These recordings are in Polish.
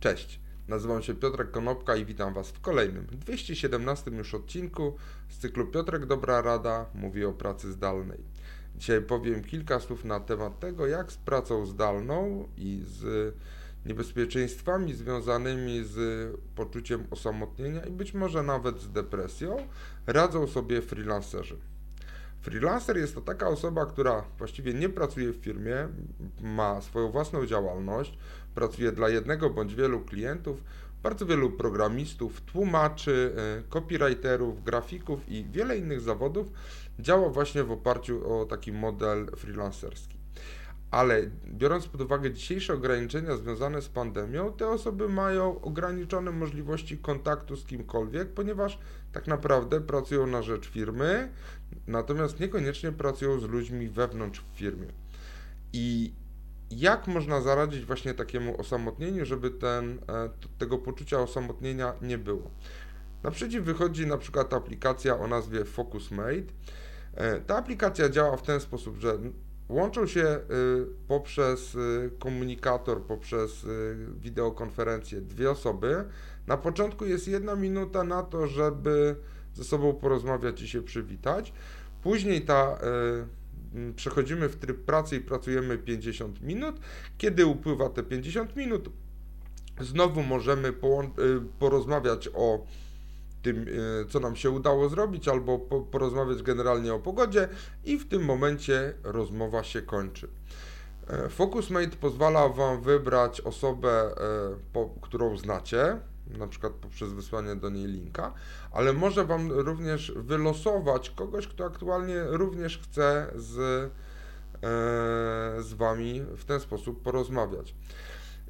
Cześć, nazywam się Piotrek Konopka i witam Was w kolejnym, 217 już odcinku z cyklu Piotrek Dobra Rada mówi o pracy zdalnej. Dzisiaj powiem kilka słów na temat tego, jak z pracą zdalną i z niebezpieczeństwami związanymi z poczuciem osamotnienia i być może nawet z depresją radzą sobie freelancerzy. Freelancer jest to taka osoba, która właściwie nie pracuje w firmie, ma swoją własną działalność, pracuje dla jednego bądź wielu klientów, bardzo wielu programistów, tłumaczy, e, copywriterów, grafików i wiele innych zawodów działa właśnie w oparciu o taki model freelancerski. Ale biorąc pod uwagę dzisiejsze ograniczenia związane z pandemią, te osoby mają ograniczone możliwości kontaktu z kimkolwiek, ponieważ tak naprawdę pracują na rzecz firmy, natomiast niekoniecznie pracują z ludźmi wewnątrz w firmie. I jak można zaradzić właśnie takiemu osamotnieniu, żeby ten, e, tego poczucia osamotnienia nie było? Naprzeciw wychodzi na przykład aplikacja o nazwie FocusMate. E, ta aplikacja działa w ten sposób, że łączą się y, poprzez y, komunikator, poprzez y, wideokonferencję dwie osoby. Na początku jest jedna minuta na to, żeby ze sobą porozmawiać i się przywitać. Później ta przechodzimy w tryb pracy i pracujemy 50 minut. Kiedy upływa te 50 minut, znowu możemy porozmawiać o tym, e, co nam się udało zrobić, albo porozmawiać generalnie o pogodzie i w tym momencie rozmowa się kończy. E, FocusMate pozwala Wam wybrać osobę, e, którą znacie, na przykład poprzez wysłanie do niej linka, ale może Wam również wylosować kogoś, kto aktualnie również chce z, z Wami w ten sposób porozmawiać.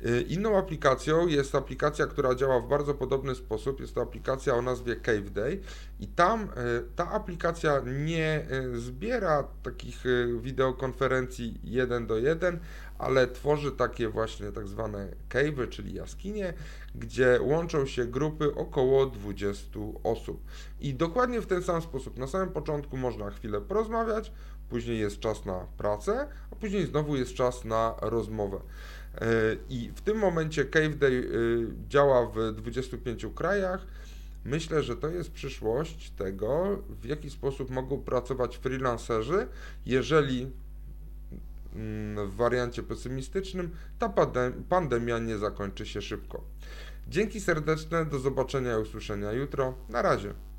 Y, inną aplikacją jest aplikacja, która działa w bardzo podobny sposób. Jest to aplikacja o nazwie Cave Day i tam y, ta aplikacja nie y, zbiera takich wideokonferencji jeden do jeden, ale tworzy takie właśnie tak zwane cave, czyli jaskinie, gdzie łączą się grupy około 20 osób. I dokładnie w ten sam sposób. Na samym początku można chwilę porozmawiać, później jest czas na pracę, a później znowu jest czas na rozmowę. E, I w tym momencie Cave Day e, działa w 25 krajach. Myślę, że to jest przyszłość tego, w jaki sposób mogą pracować freelancerzy, jeżeli w wariancie pesymistycznym ta pandemia nie zakończy się szybko. Dzięki serdeczne, do zobaczenia i usłyszenia jutro. Na razie.